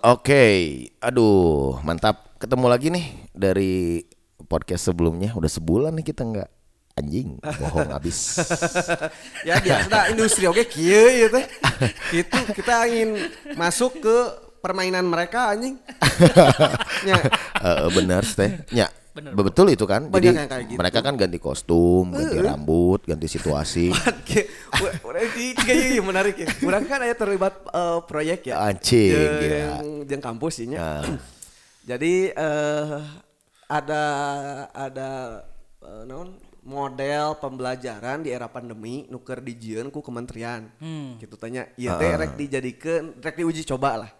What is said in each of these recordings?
Oke, aduh mantap. Ketemu lagi nih dari podcast sebelumnya. Udah sebulan nih kita nggak anjing, bohong abis. ya biasa industri oke kieu ieu teh. Gitu kita ingin masuk ke permainan mereka anjing. ya, Eh, bener teh, ya. Betul itu kan. Banyak Jadi yang kayak gitu. mereka kan ganti kostum, ganti rambut, ganti situasi. Oke, urang di tiga ieu ieu menarik ya. Urang kan aya terlibat eh, proyek ya. Anjing, Jeung- gila. jeung kampus nya. Nah. Jadi eh ada ada eh, naon model pembelajaran di era pandemi nuker dijieun ku kementerian. Gitu tanya, ieu teh rek dijadikeun rek diuji coba lah.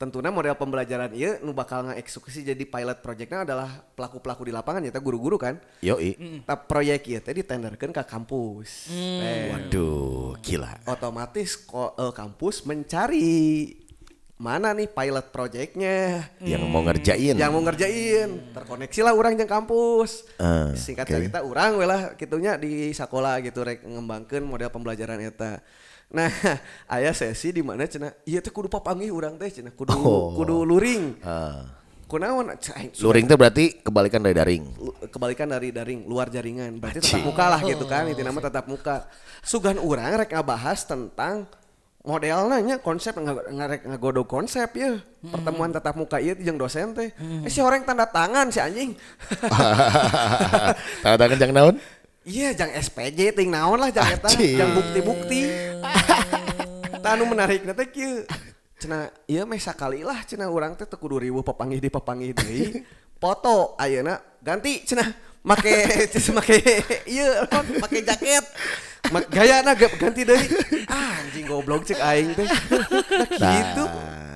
Tentunya model pembelajaran ieu nu bakal ngaeksekusi jadi pilot projectnya adalah pelaku-pelaku di lapangan ya guru-guru kan. Yoi. Tapi proyek ieu teh ditenderkeun ke kampus. Eh, Waduh, gila. otomatis ko, eh, kampus mencari mana nih pilot projectnya Yang mau ngerjain. yang mau ngerjain terkoneksi lah orang yang kampus Eh, singkat oke. cerita orang we lah gitunya di sekolah gitu rek ngembangkeun model pembelajaran eta nah aya sesi di mana cenah? Iya teh kudu papanggih urang teh cenah kudu Oh. kudu luring. Ah. kunaon Luring itu berarti kebalikan dari daring. kebalikan dari daring luar jaringan. Berarti tetap muka lah gitu kan itu nama tetap muka. Sugan orang rek ngabahas tentang modelnya nya konsep nggak ngarek ngagodog konsep ya. Pertemuan tatap muka iya jeung dosen teh. Eh si orang tanda tangan si anjing. Tahu tangan jangan naon? iya jang SPJ ting naon lah jang eta. Jang bukti-bukti tah anu menarik teh kieu. Cenah ieu meh sakali lah cenah urang teh teu kudu riweuh papanggih di papanggih deui. Foto ayeuna ganti cenah make make naon, make jaket. Ma, gaya na ganti deui. Ah, anjing goblok cek aing teh. Nah, gitu.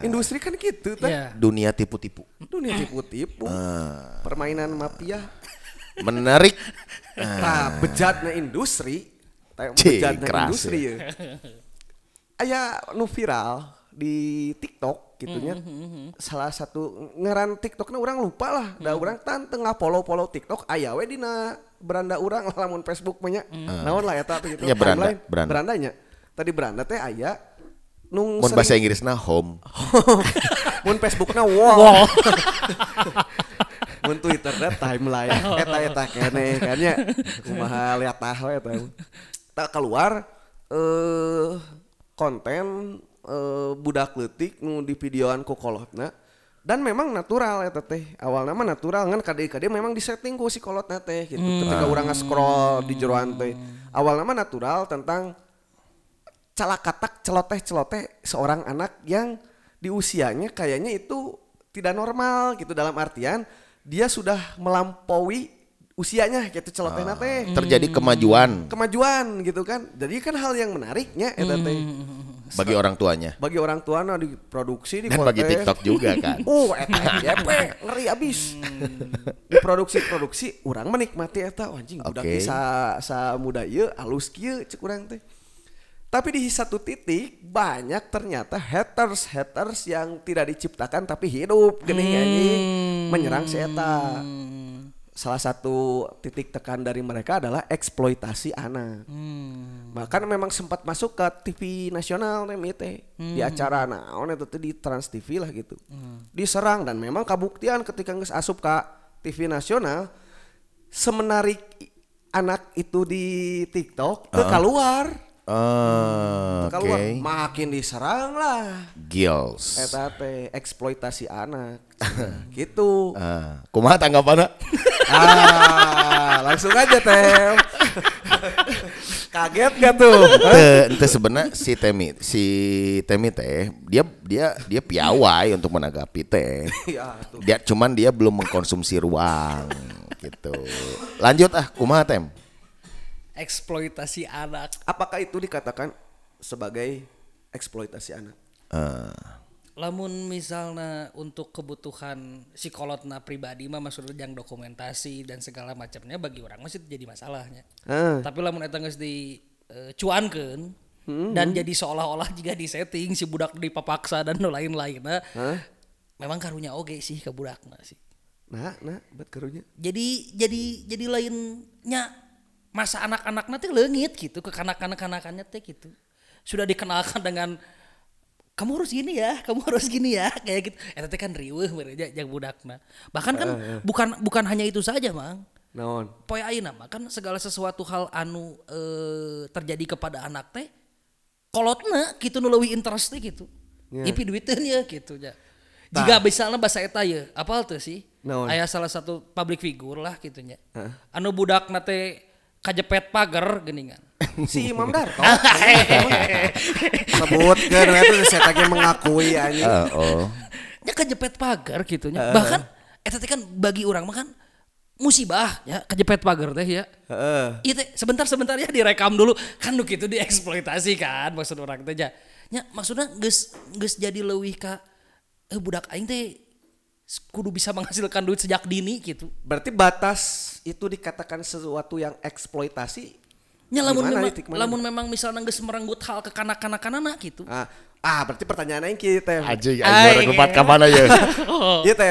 Industri kan gitu teh. Iya. Dunia tipu-tipu. dunia tipu-tipu. Permainan mafia. Menarik. Nah, bejatna industri, bejatna keras industri ya. Aya nu viral di TikTok gitunya. Salah satu ngaran TikTokna orang lupa lah. Da urang tan tengah follow-follow TikTok aya we dina beranda urang lamun Facebook mah nya. Naon lah eta gitu. Ya, beranda, beranda. Berandanya. Tadi beranda teh aya nung Mun bahasa Inggrisna home. mun Facebookna wall. mun Twitter na timeline eta eta kene kan ya kumaha lihat tah we eta tak keluar eh konten eh budak leutik nu di videoan ku kolotna dan memang natural eta teh. Awalnya mah natural kan kade-kade memang disetting ku si kolotna teh gitu. Ketika orang nge-scroll di jeroan teh. Awalnya mah natural tentang calakatak celoteh celoteh seorang anak yang di usianya kayaknya itu tidak normal gitu. Dalam artian dia sudah melampaui usianya gitu celoteh teh Terjadi kemajuan kemajuan gitu kan jadi kan hal yang menariknya eta teh bagi orang tuanya. bagi orang tua nah diproduksi di Dan bagi TikTok juga kan. Oh, eta FYP ngeri abis. Diproduksi-produksi orang menikmati eta oh, anjing budak Oke. ieu sa sa muda ieu alus kieu cek urang teh. Tapi di satu titik banyak ternyata haters haters yang tidak diciptakan tapi hidup geuning anjing menyerang si eta. Salah satu titik tekan dari mereka adalah eksploitasi anak. Bahkan memang sempat masuk ke TV nasional nih teh di acara naon itu tuh di Trans TV lah gitu. Diserang dan memang kabuktian ketika geus asup ke TV nasional semenarik anak itu di TikTok teu keluar. Teu Oke. keluar makin diserang lah. Gills. Eta teh eksploitasi anak. gitu. Ah, kumaha tanggapanna? ah, langsung aja teh. Kaget gak tuh? Ente, sebenarnya si Temi, si Temi teh dia dia dia piawai untuk menanggapi teh. ya, tuh. Dia cuman dia belum mengkonsumsi ruang gitu. Lanjut ah, kumaha Tem? Eksploitasi anak Apakah itu dikatakan sebagai eksploitasi anak? Eh, lamun misalnya untuk kebutuhan psikologna pribadi mah maksudnya yang dokumentasi dan segala macamnya bagi orang masih jadi masalahnya Ah. tapi lamun eta geus di eh, cuankeun dan jadi seolah-olah jika di setting si budak dipapaksa dan nu lain-lainna memang karunya oge sih ke budakna sih Nah, nah, buat karunya. jadi jadi jadi lainnya masa anak-anak nanti leungit gitu ke kanak-kanak-kanakannya teh gitu sudah dikenalkan dengan kamu harus gini ya, kamu harus gini ya, kayak gitu. Eta teh kan riweuh mereka yang budakna. Bahkan kan bukan bukan hanya itu saja, Mang. Naon? Poe ayeuna mah kan segala sesuatu hal anu eh, terjadi kepada anak teh kolotna gitu nu leuwih interest teh gitu. Ya. Ipi duiteun ya gitu nya. Jika misalnya bahasa eta ya, apal tuh sih? Naon? Aya salah satu public figure lah gitu nya. Anu budakna teh kajepet pagar geuningan. Si Imam Darto. Sebutkeun we teh saya tadi mengakui anjing. Eh, oh. nya kejepet pagar gitu nya. Bahkan eta teh kan bagi orang mah kan musibah ya kejepet pagar teh ya. Heeh. Iya teh sebentar sebentar ya direkam dulu kan nu gitu dieksploitasi kan maksud orang teh nya. Nya maksudnya geus geus jadi leuwih ka eh budak aing teh kudu bisa menghasilkan duit sejak dini gitu. Berarti batas itu dikatakan sesuatu yang eksploitasi. Nya lamun memang lamun memang misalnya geus merenggut hal ke kanak-kanakanana gitu. Ah, ah berarti pertanyaan aing kieu teh. Anjing, Ay, anjing orang tempat ka mana ya? Iya teh.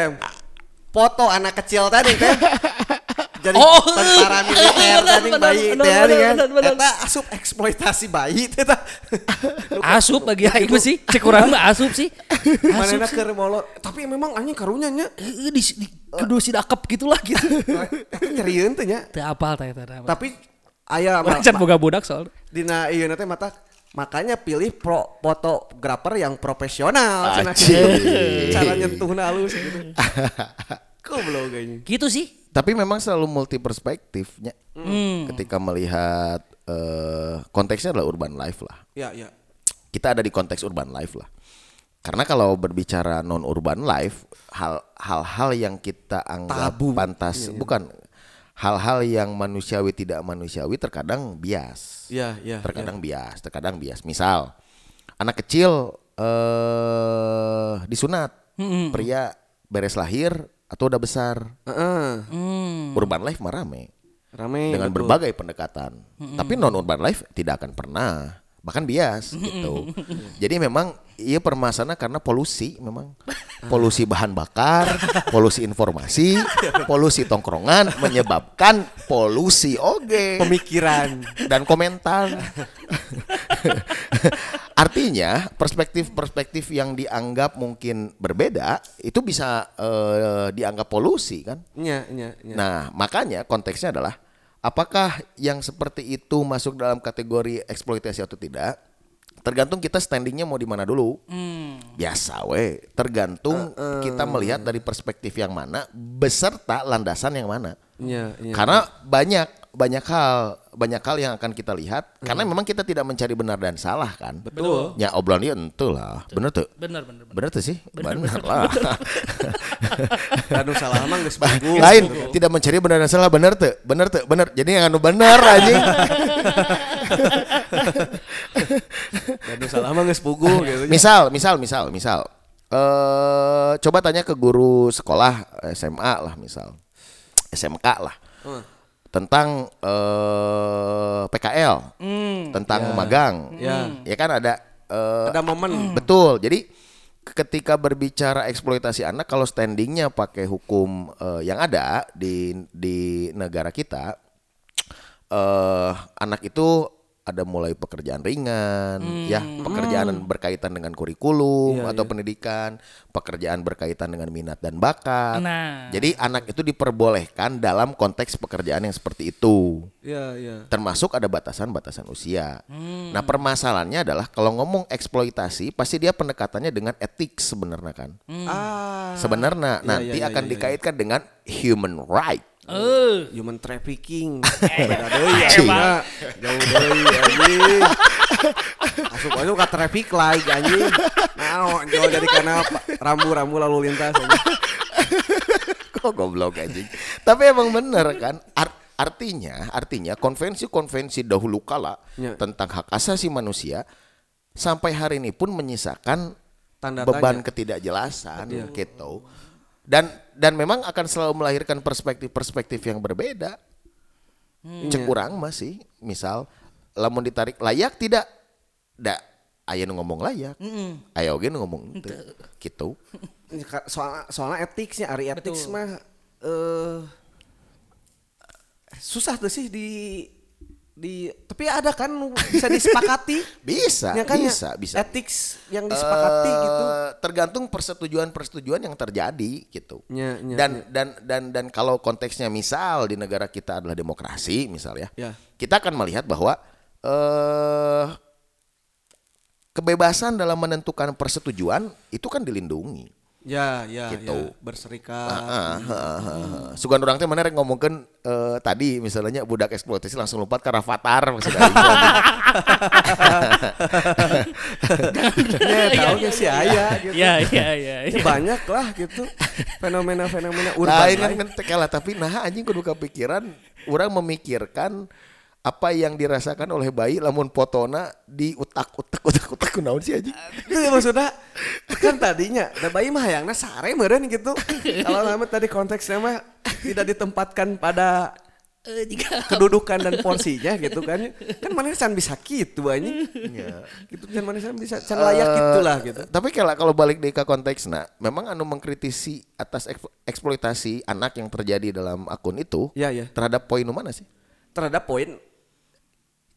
Foto anak kecil tadi teh. Jadi Oh. tentara militer tadi bayi benar, kan. Eta asup eksploitasi bayi tah. Asup bagi aing mah sih, cek urang mah asup sih. Sih. keur molot. Tapi memang anjing karunya nya. Eh, di, di kudu si dakep gitulah gitu. Nyerieun teh nya. Teu apal teh. Tapi aya Orang can boga budak soal. dina ieu teh mata makanya pilih pro fotografer yang profesional cara nyentuhna halus gitu. Goblok kayaknya. Gitu sih. Tapi memang selalu multi perspektifnya. Ketika melihat eh, konteksnya adalah urban life lah. Ya, ya. Kita ada di konteks urban life lah. Karena kalau berbicara non urban life, hal hal-hal yang kita anggap Tabu. pantas bukan hal-hal yang manusiawi tidak manusiawi terkadang bias. Iya, iya. terkadang bias, terkadang bias. Misal anak kecil eh disunat, pria beres lahir atau udah besar, Heeh. urban life mah rame Rame. dengan betul. berbagai pendekatan. Tapi non urban life tidak akan pernah bahkan bias gitu. Jadi memang iya permasalahan karena polusi memang polusi bahan bakar, polusi informasi, polusi tongkrongan menyebabkan polusi oge pemikiran. dan komentar. Artinya perspektif-perspektif yang dianggap mungkin berbeda itu bisa eh, dianggap polusi kan? Nya, nya, nya. Nah, makanya konteksnya adalah apakah yang seperti itu masuk dalam kategori eksploitasi atau tidak? Tergantung kita standingnya mau di mana dulu. Biasa we, tergantung kita melihat dari perspektif yang mana beserta landasan yang mana. Nya, nya. Karena banyak banyak hal banyak hal yang akan kita lihat karena memang kita tidak mencari benar dan salah kan. Betul. Ya obrolan dia ente lah. Bener tuh. Bener bener. bener. Bener tuh sih. Bener, lah. Aduh salah mah geus bagus. Lain tidak mencari benar dan salah bener tuh. Bener tuh. Bener. Jadi yang anu bener anjing. Aduh salah mah geus pugu gitu. misal, misal, misal, misal. Eh coba tanya ke guru sekolah SMA lah misal. SMK lah. Tentang eh PKL. Tentang magang. Ya. Ya kan ada eh, Ada momen. Betul. Jadi ketika berbicara eksploitasi anak kalau standingnya pakai hukum eh, yang ada di di negara kita eh anak itu ada mulai pekerjaan ringan ya pekerjaan berkaitan dengan kurikulum Iya, atau iya. pendidikan pekerjaan berkaitan dengan minat dan bakat Nah. jadi anak itu diperbolehkan dalam konteks pekerjaan yang seperti itu Iya, iya. termasuk ada batasan-batasan usia. Nah permasalahannya adalah kalau ngomong eksploitasi pasti dia pendekatannya dengan etik sebenarnya kan. Ah. Sebenarnya Iya, nanti iya, iya, akan iya, dikaitkan dengan human right. Eh, human trafficking. Beda deui. Jauh deui anjing. Asup asup ka traffic light anjing. Naon jauh dari kana pa- rambu-rambu lalu lintas anjing. Kok goblok anjing. Tapi emang bener kan. Art- artinya, artinya konvensi-konvensi dahulu kala Ya. tentang hak asasi manusia sampai hari ini pun menyisakan Tanda beban tanya. ketidakjelasan gitu. Dan dan memang akan selalu melahirkan perspektif-perspektif yang berbeda. Cek kurang masih, misal lamun ditarik layak tidak? Da, aya nu ngomong layak. Aya oge nu ngomong henteu. Gitu. Soalnya soalnya etiknya ari etik mah eh susah tuh sih di di tapi ada kan bisa disepakati Bisa, Ya kan ya, bisa, bisa. ethics yang disepakati Eh, gitu Tergantung persetujuan-persetujuan yang terjadi gitu. Ya, ya, dan dan dan dan kalau konteksnya misal di negara kita adalah demokrasi misal ya, Ya. kita akan melihat bahwa eh kebebasan dalam menentukan persetujuan itu kan dilindungi. Ya ya Gitu. ya berserikat Ah, ah, ah, ah. Sugan orang teh mana rek ngomongkeun eh, tadi misalnya budak eksploitasi langsung lompat ke Rafathar maksudnya. ya tahu ya si aya gitu Iya iya iya. Ya, banyak lah gitu fenomena-fenomena urban Lain kan lain. kan tapi nah anjing kudu kepikiran orang memikirkan apa yang dirasakan oleh bayi lamun potona di utak utak utak utak kunaon sih anjing. Itu maksudnya kan tadinya da bayi mah hayangna sare meureun gitu. Kalau nama tadi konteksnya mah tidak ditempatkan pada Eh, jika kedudukan dan porsinya gitu kan. Kan mana can bisa gitu anjing. Gitu kan mana can bisa can layak gitulah gitu. Eh, Tapi kalau kalau balik di ke konteks nah, memang anu mengkritisi atas eks- eksploitasi anak yang terjadi dalam akun itu Iya, iya. terhadap poin mana sih? Terhadap poin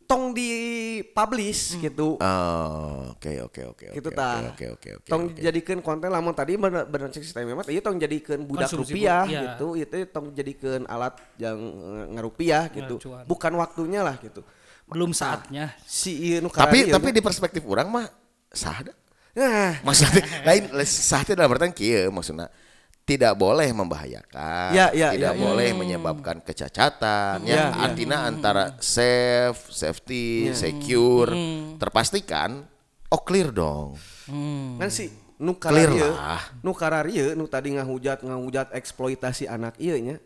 tong di publish gitu. Oh, oke oke oke gitu oke, tah. Oke oke oke. Tong oke. jadikeun konten lamun tadi bener bener cek sistem mah ieu tong jadikeun budak Konsumsi rupiah bu- iya. gitu. Itu tong jadikeun alat yang eh, ngarupiah gitu. cuan. Bukan waktunya lah gitu. belum saatnya. Si ieu nu Tapi tapi di perspektif orang mah sah dah. Nah, Maksudnya lain sah teh dalam artian kieu maksudnya tidak boleh membahayakan, Ya, ya, tidak ya, ya. boleh menyebabkan kecacatan. Ya, Ya, ya. artinya antara safe, safety, secure, terpastikan. Oh clear dong. kan si nu Clear lah. nu karari ieu nu tadi ngahujat ngahujat eksploitasi anak ieu nya.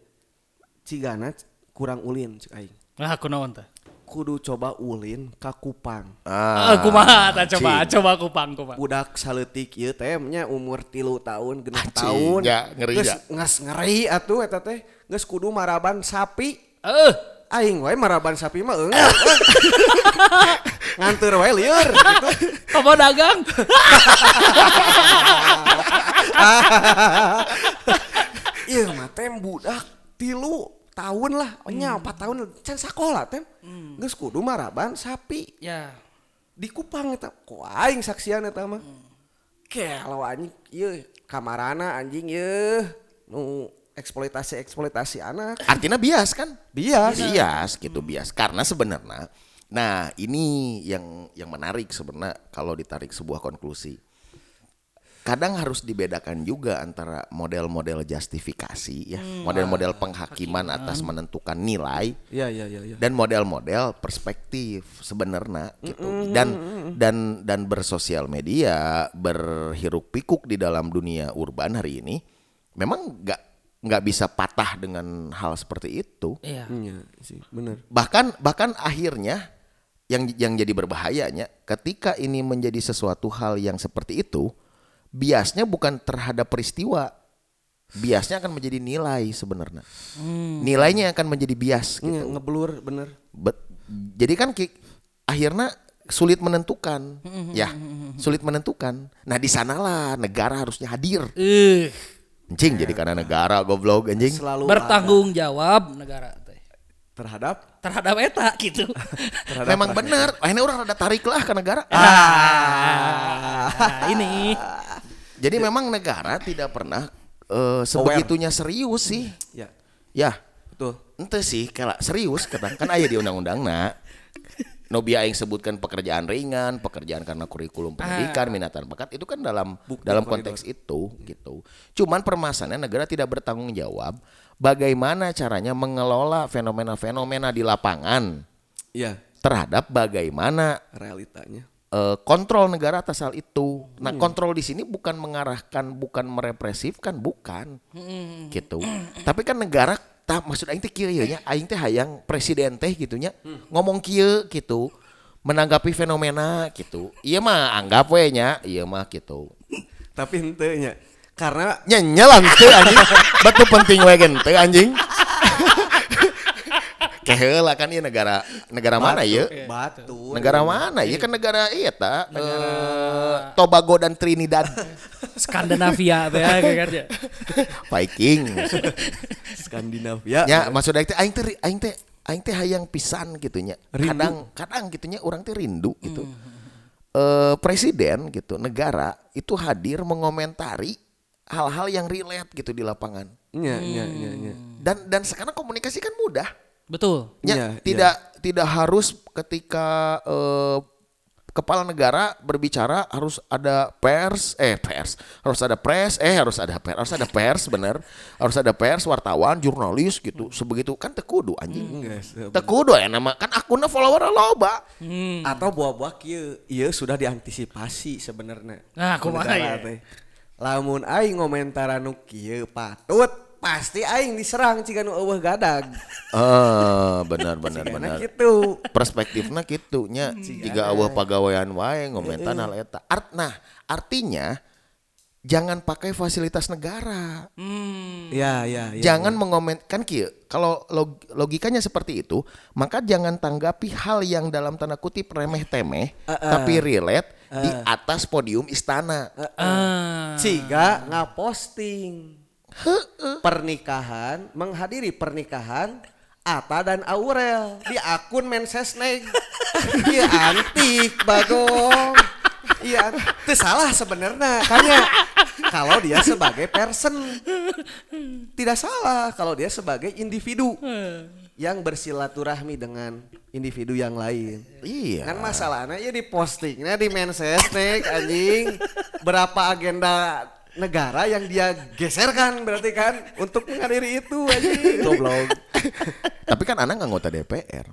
Cigana kurang ulin cek aing. Nah, aku naon teh? Kudu coba ulin ka Kupang. Ah, kumaha tah coba cing. coba kupang kupang. budak saletik ieu teh nya umur tilu tahun genep Anjing, tahun ya, ngeri Geus- ya. ngas ngeri atuh eta teh geus kudu maraban sapi Eh, aing wae maraban sapi mah eung nganteur wae lieur gitu. kamu dagang? ieu mah budak tilu tahun lah nya empat tahun. Can sakola teh geus kudu maraban sapi. Ya. di Kupang eta ku aing saksian eta mah. Kelo anjing ieu kamarana anjing ieu nu eksploitasi eksploitasi anak. Artinya bias kan? bias. Bias gitu bias. Karena sebenarnya, nah ini yang yang menarik sebenarnya kalau ditarik sebuah konklusi. Kadang harus dibedakan juga antara model-model justifikasi ya, model-model penghakiman atas menentukan nilai iya iya iya iya dan model-model perspektif sebenarnya gitu. Dan dan dan bersosial media berhiruk pikuk di dalam dunia urban hari ini memang nggak nggak bisa patah dengan hal seperti itu. Iya. iya sih bener bahkan bahkan akhirnya yang yang jadi berbahayanya ketika ini menjadi sesuatu hal yang seperti itu biasnya bukan terhadap peristiwa biasnya akan menjadi nilai sebenarnya nilainya akan menjadi bias gitu Iya, ngeblur bener Bet- jadi kan ki- akhirnya sulit menentukan, ya sulit menentukan. Nah di sanalah negara harusnya hadir. Eh, Anjing jadi karena negara goblok anjing. selalu bertanggung jawab negara teh. ada terhadap Terhadap eta gitu. Memang benar. Akhirnya orang rada tarik lah ke negara. Nah, ini Jadi memang negara tidak pernah eh, sebegitunya serius sih. ya. Ya, betul. Ente sih kalau serius kadang kan aya di undang-undang nah. Nobi aing sebutkan pekerjaan ringan, pekerjaan karena kurikulum pendidikan, minatan bakat itu kan dalam dalam konteks itu gitu. Cuman permasalahannya negara tidak bertanggung jawab bagaimana caranya mengelola fenomena-fenomena di lapangan iya. terhadap bagaimana realitanya eh, kontrol negara atas hal itu. Nah, kontrol di sini bukan mengarahkan, bukan merepresifkan, bukan. Gitu. Tapi kan negara tak maksud aing teh kieu nya, aing teh hayang presiden teh gitu nya ngomong kieu gitu. Menanggapi fenomena gitu. Iya mah anggap we nya, iya mah gitu. tapi ente nya karena Nyenyelan teu anjing. Batu penting we gen teu anjing. Keheula kan ieu negara negara mana ya? batu Negara mana? Ya kan negara iya ta, eh, Tobago dan Trinidad. Skandinavia teh ya, kayak ya. Viking. Skandinavia ya, maksud aing teh aing teh aing teh aing teh hayang pisan gitunya. Rindu. Kadang kadang gitunya orang teh rindu gitu. Eh presiden gitu, negara itu hadir mengomentari hal-hal yang relate gitu di lapangan. Nya, nya, nya, nya. Dan dan sekarang komunikasi kan mudah. Betul. Ya, Iya, tidak tidak harus ketika eh, kepala negara berbicara harus ada pers, eh pers, harus ada pres, eh harus ada pers, harus ada pers bener, harus ada pers, wartawan, jurnalis gitu, sebegitu kan tekudu anjing. Enggak, se- Tekudu ya nama kan akunnya follower loba. Atau buah-buah kieu, ieu sudah diantisipasi sebenarnya. Nah, kumaha ya? Lamun aing ngomentara nu kieu patut pasti aing diserang jika nu eueuh gadag. Ah, benar benar benar. gitu. Perspektifnya gitu nya jika eueuh pagawean wae ngomentan hal eta. Art nah, artinya jangan pakai fasilitas negara. Ya, ya, ya. jangan mengomentkan kieu. Kalau log- logikanya seperti itu, maka jangan tanggapi hal yang dalam tanda kutip remeh-temeh tapi relate di atas podium istana. Ah. Ciga ngaposting pernikahan, menghadiri pernikahan Ata dan Aurel di akun Mensesnek. Iya antik, bagong. Iya, itu salah sebenarnya. Karena kalau dia sebagai person tidak salah kalau dia sebagai individu yang bersilaturahmi dengan individu yang lain. Iya. Kan masalahnya ya di postingnya di Mensesnek anjing berapa agenda negara yang dia geserkan berarti kan untuk menghadiri itu anjing goblok. Tapi kan anak anggota DPR.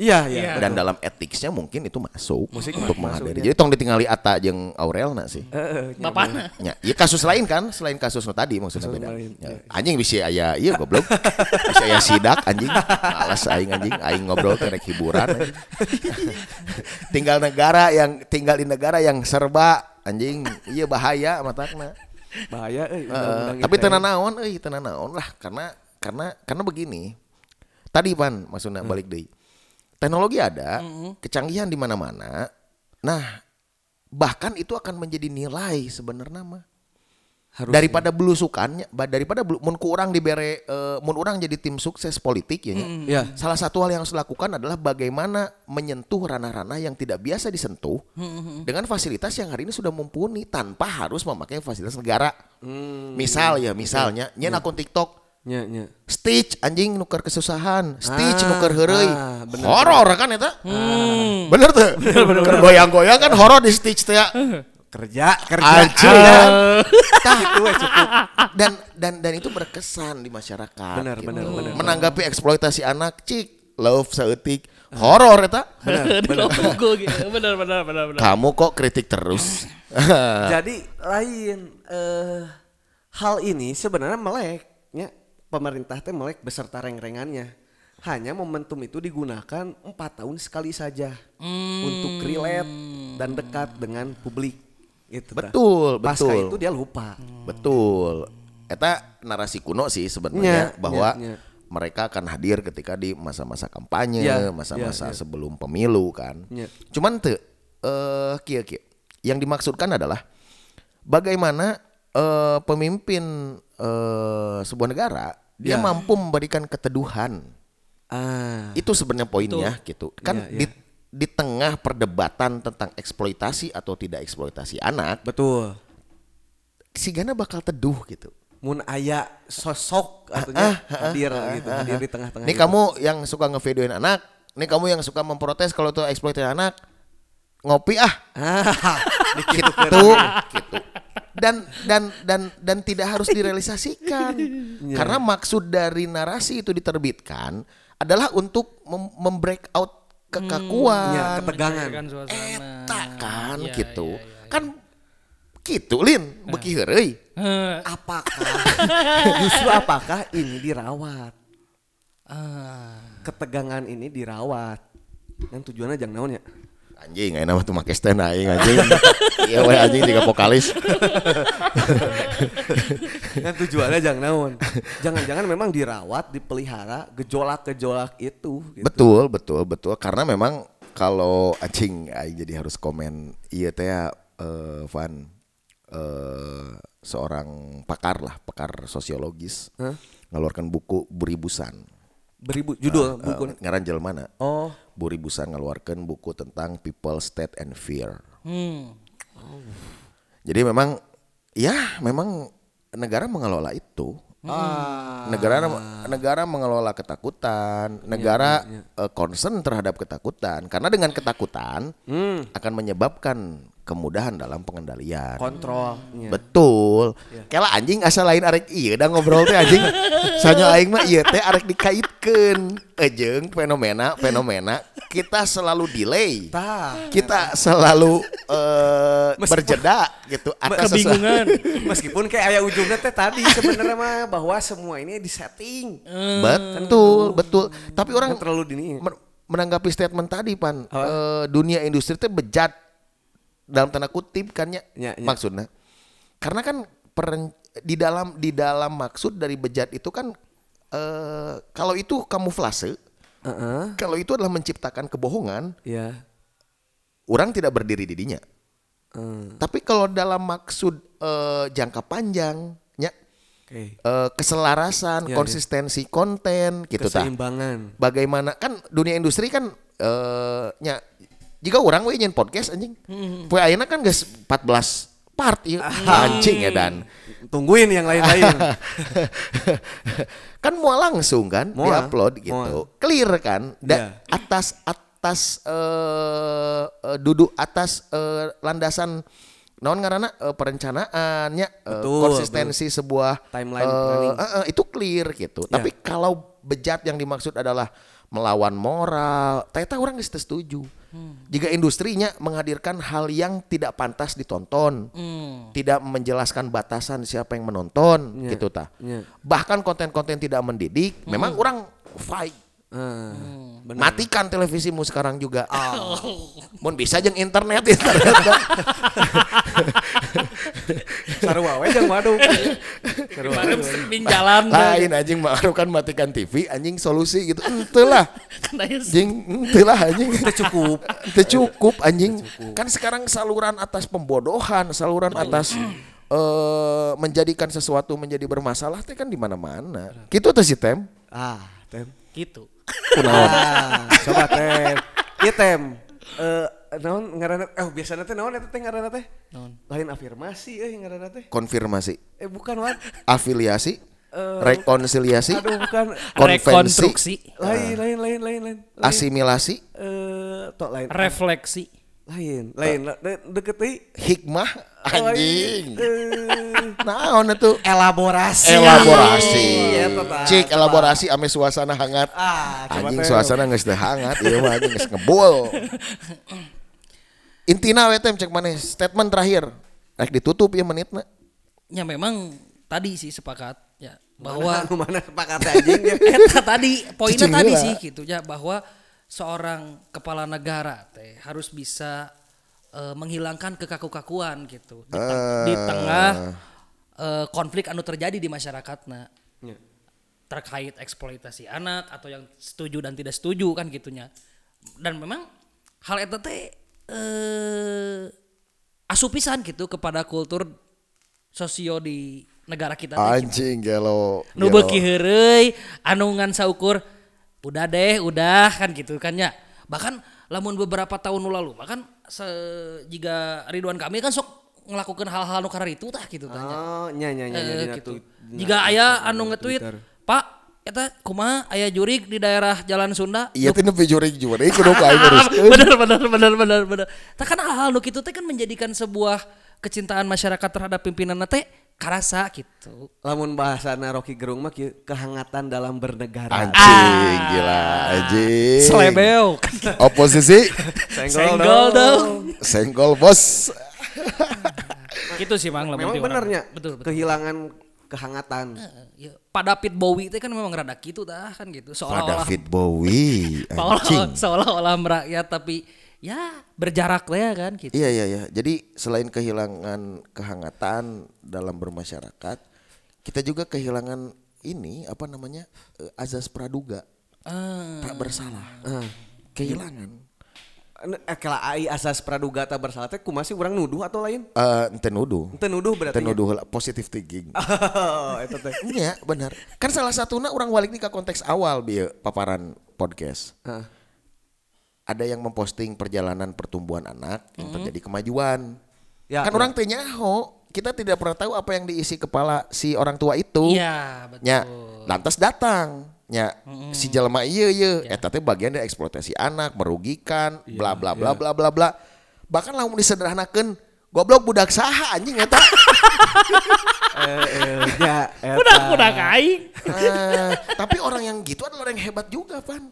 Iya iya. Iya. Dan dalam etiknya mungkin itu masuk Musik untuk menghadiri. ya. Jadi tong ditinggali Ata jeung Aurel na sih. Heeh, Bapakna. Ya, ya kasus lain kan selain kasus nu tadi maksudnya Kasus beda. lain, Ya, anjing bisa aya iya goblok. bisa aya sidak anjing. Males aing anjing, aing ngobrol teh rek hiburan tinggal negara yang tinggal di negara yang serba anjing. Iya bahaya matakna. Bahaya Eh, undang-undang tapi tenan naon euy tenan naon lah karena karena karena begini. Tadi pan maksudnya balik deui. Teknologi ada, kecanggihan di mana-mana. Nah, bahkan itu akan menjadi nilai sebenarnya mah. Harusnya. Daripada belusukannya, daripada belu- mun ku urang dibere eh, mun urang jadi tim sukses politik ya. nya. Iya. Salah satu hal yang harus dilakukan adalah bagaimana menyentuh ranah-ranah yang tidak biasa disentuh dengan fasilitas yang hari ini sudah mumpuni tanpa harus memakai fasilitas negara. Misal ya, misalnya nyen akun TikTok Nya nya. Stitch anjing nuker kesusahan, Stitch Ah, nuker heureuy. ah, bener. horor kan eta? Bener tuh. Keur goyang-goyang kan horor di Stitch teh ya. Kerja, kerja. Ah. Tah itu cukup. Dan dan dan itu berkesan di masyarakat. Benar, gitu. benar, benar. Menanggapi eksploitasi anak, cik, love seeutik, horor eta. Logo gitu. Benar benar benar benar. Kamu kok kritik terus. Jadi lain eh hal ini sebenarnya meleknya pemerintah teh melek beserta reng-rengannya. Hanya momentum itu digunakan empat tahun sekali saja untuk relate dan dekat dengan publik. Dah. Betul, Pasca betul. itu dia lupa. Betul. Eta narasi kuno sih sebenarnya Nya, bahwa nya, nya. mereka akan hadir ketika di masa-masa kampanye, Ya, masa-masa ya, ya. sebelum pemilu kan. Nya. Cuman tuh eh kia kia. Yang dimaksudkan adalah bagaimana eh, pemimpin eh, sebuah negara dia Ya. mampu memberikan keteduhan. Ah. Itu sebenarnya poinnya gitu. Kan Ya, ya. di di tengah perdebatan tentang eksploitasi atau tidak eksploitasi anak, Betul. si Gana bakal teduh gitu. Mun aya sosok artinya hadir gitu, hadir di tengah-tengah. Nih itu. kamu yang suka ngevideoin anak, nih kamu yang suka memprotes kalau tuh eksploitasi anak, ngopi ah, Ah, gitu, gitu. Dan dan dan dan tidak harus direalisasikan, karena maksud dari narasi itu diterbitkan adalah untuk mem- membreak out kekakuan, ya, ketegangan. Suasana. eta kan Iya, gitu, iya, iya. kan gitu lin, beki heureuy. Eh, apakah justru apakah ini dirawat ah. ketegangan ini dirawat yang tujuannya jangan naon ya Anjing, ayeuna mah tuh make stand aing anjing. Iya we anjing juga vokalis. yang tujuannya jangan naon jangan-jangan memang dirawat dipelihara gejolak-gejolak itu gitu. Betul, betul, betul. Karena memang kalau anjing aing jadi harus komen iya teh eh, Van eh, seorang pakar lah, pakar sosiologis. Hah? Ngeluarkan buku beribusan. Beribu judul Eh, buku. ngaran jelmana. Oh, Buri Busan ngeluarkan buku tentang people, state, and fear. Hmm. Jadi memang ya memang negara mengelola itu. ah, Negara negara mengelola ketakutan, negara eh, concern terhadap ketakutan karena dengan ketakutan akan menyebabkan kemudahan dalam pengendalian. kontrolnya. Betul. Kela anjing asal lain arek iya udah ngobrol teh anjing. Sanyo aing mah iya teh arek dikaitkeun ejeng fenomena fenomena kita selalu delay. Tah. Kita selalu Meskipun- berjeda gitu atas. Kebingungan. Meskipun kayak ayah ujungnya teh tadi sebenarnya mah bahwa semua ini disetting. Betul, betul. Tapi orang Kan terlalu dini. men- menanggapi statement tadi pan eh, dunia industri teh bejat dalam tanda kutip kan ya, Ya, ya. maksudnya karena kan peren- di dalam di dalam maksud dari bejat itu kan eh, kalau itu kamuflase Heeh. kalau itu adalah menciptakan kebohongan Ya. orang tidak berdiri di dinya Hmm. tapi kalau dalam maksud eh, jangka panjang ya Oke. eh, keselarasan Ya, ya. konsistensi konten gitu Keseimbangan. bagaimana kan dunia industri kan eh nya jika orang we nyen podcast anjing. Poe ayeuna kan geus 14 part ieu anjing ya dan Tungguin yang lain-lain. kan mau langsung kan Moal, diupload gitu. moal. Clear kan dan Iya. atas atas eh eh, duduk atas eh, landasan naon ngaranna eh, perencanaannya Betul, konsistensi sebuah Timeline planning. eh, eh, itu clear gitu. Ya. Tapi kalau bejat yang dimaksud adalah melawan moral, ternyata orang geus teu setuju. Jika industrinya menghadirkan hal yang tidak pantas ditonton, Hmm. tidak menjelaskan batasan siapa yang menonton, Ya, gitu tah. ya. Bahkan konten-konten tidak mendidik, memang orang fight. Ah, bener. Matikan televisimu sekarang juga. Ah. Mun bisa jeung internet internet. Sarua we jeung waduh. Sarua. Streaming jalan. Lain anjing mah kan matikan TV anjing solusi gitu. Ente lah. Kan aya Anjing ente lah anjing. Itu cukup. Itu cukup anjing. Kan sekarang saluran atas pembodohan, saluran atas eh menjadikan sesuatu menjadi bermasalah teh kan di mana-mana. Gitu tuh si Tem. Ah, tem. gitu. Ah, coba tem. Ieu tem. Eh naon ngaranna eh biasana teh naon eta teh ngaranna teh? Naon? Lain afirmasi euy ngaranna teh. Konfirmasi, Eh bukan wan. afiliasi, Eh, rekonsiliasi, Aduh bukan. konvensi, Rekonstruksi, Lain lain lain lain lain. lain. asimilasi, Eh tok lain. refleksi. Lain, lain. De- Deket deui. hikmah, anjing. Eh, Naon itu? elaborasi. Elaborasi. Tah. Cik elaborasi ame suasana hangat. Ah, Anjing suasana geus teu hangat, ieu mah anjing geus ngebul. Intina we teh cek maneh statement terakhir. Rek ditutup ya menitna. Ya memang tadi sih sepakat ya bahwa Anu mana sepakat anjing ya. Eta tadi poinnya tadi sih gitu ya bahwa seorang kepala negara teh harus bisa eh, menghilangkan kekaku-kakuan gitu di, teng- di tengah eh, konflik anu terjadi di masyarakatna Ya. terkait eksploitasi anak atau yang setuju dan tidak setuju kan gitunya dan memang hal itu teh eh asupisan gitu kepada kultur sosio di negara kita teh gitu. Anjing gelo. nu beuki heureuy anu ngan saukur udah deh udah kan gitu kan ya bahkan lamun beberapa tahun lalu bahkan se jika Ridwan Kamil kan sok ngelakukan hal-hal nu karar itu tah gitu kan ya. Oh, nya nya nya nya Eh, dina gitu. tu- Jika aya anu nge-tweet, Pak, eta kumaha aya jurig di daerah Jalan Sunda? Iya teh nepi jurig-jurig kudu ka aing bener bener bener bener bener. Tah kan hal-hal nu kitu teh kan menjadikan sebuah kecintaan masyarakat terhadap pimpinan teh karasa gitu. Lamun bahasana Rocky Gerung mah kieu, kehangatan dalam bernegara. Anjing gila anjing. Selebeo. Oposisi Senggol dong. senggol bos. gitu sih Mang lamun Memang benernya Betul betul. kehilangan kehangatan. Ya, Pak David Bowie teh kan memang rada gitu dah kan gitu. Seolah-olah David Bowie seolah- anjing. seolah-olah merakyat tapi ya berjarak lah ya kan gitu. Iya iya iya. Jadi selain kehilangan kehangatan dalam bermasyarakat, kita juga kehilangan ini apa namanya eh, azas praduga, Ah. tak bersalah. Ah. Kehilangan. Eh, kalau ai asas praduga tak bersalah teh kumaha sih urang nuduh atau lain? Eh, ente nuduh. Ente nuduh berarti. Ente nuduh heula, positive thinking. Oh, eta teh. Iya benar. Kan salah satunya orang balik nih ke konteks awal bieu paparan podcast. Heeh. Ada yang memposting perjalanan pertumbuhan anak yang terjadi kemajuan. Ya, kan ya. orang tanya ho, kita tidak pernah tahu apa yang diisi kepala si orang tua itu. Iya, betul. Nya, lantas datang. Nya, si jelema iya iya, eta teh bagian dari eksploitasi anak, merugikan, bla bla bla bla bla bla. Bahkan lamun disederhanakeun, goblok budak saha anjing eta. Eh, eh, ya, eta. Budak-budak aing. Ah, tapi orang yang gitu adalah orang yang hebat juga, Van.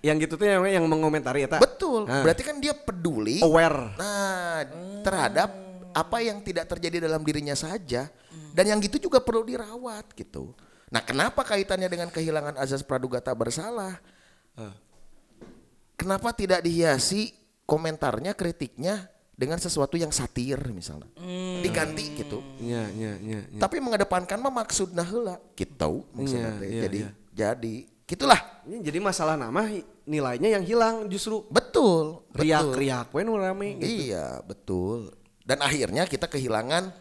Yang gitu tuh yang, yang mengomentari eta. Betul. Ah. Berarti kan dia peduli Aware. nah terhadap apa yang tidak terjadi dalam dirinya saja dan yang gitu juga perlu dirawat gitu. Nah, kenapa kaitannya dengan kehilangan azas praduga tak bersalah? Kenapa tidak dihiasi komentarnya, kritiknya dengan sesuatu yang satir misalnya. Diganti gitu. Iya, iya, iya. iya. Tapi mengedepankan mah maksudna heula gitu maksudnya Iya, teh. iya, jadi iya. jadi gitulah. Ini jadi masalah nama nilainya yang hilang justru Betul. betul. riak-riak we nu rame gitu. Iya, betul. Dan akhirnya kita kehilangan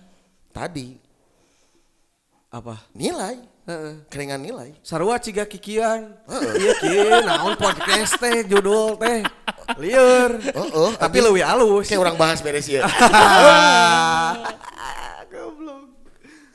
tadi Apa? nilai, Heeh. keringan nilai. Sarua ciga kikian. Iya kieu naon podcast teh judul teh. Lieur. Oh, oh, Tapi leuwih alus. Kayak orang bahas beres ya.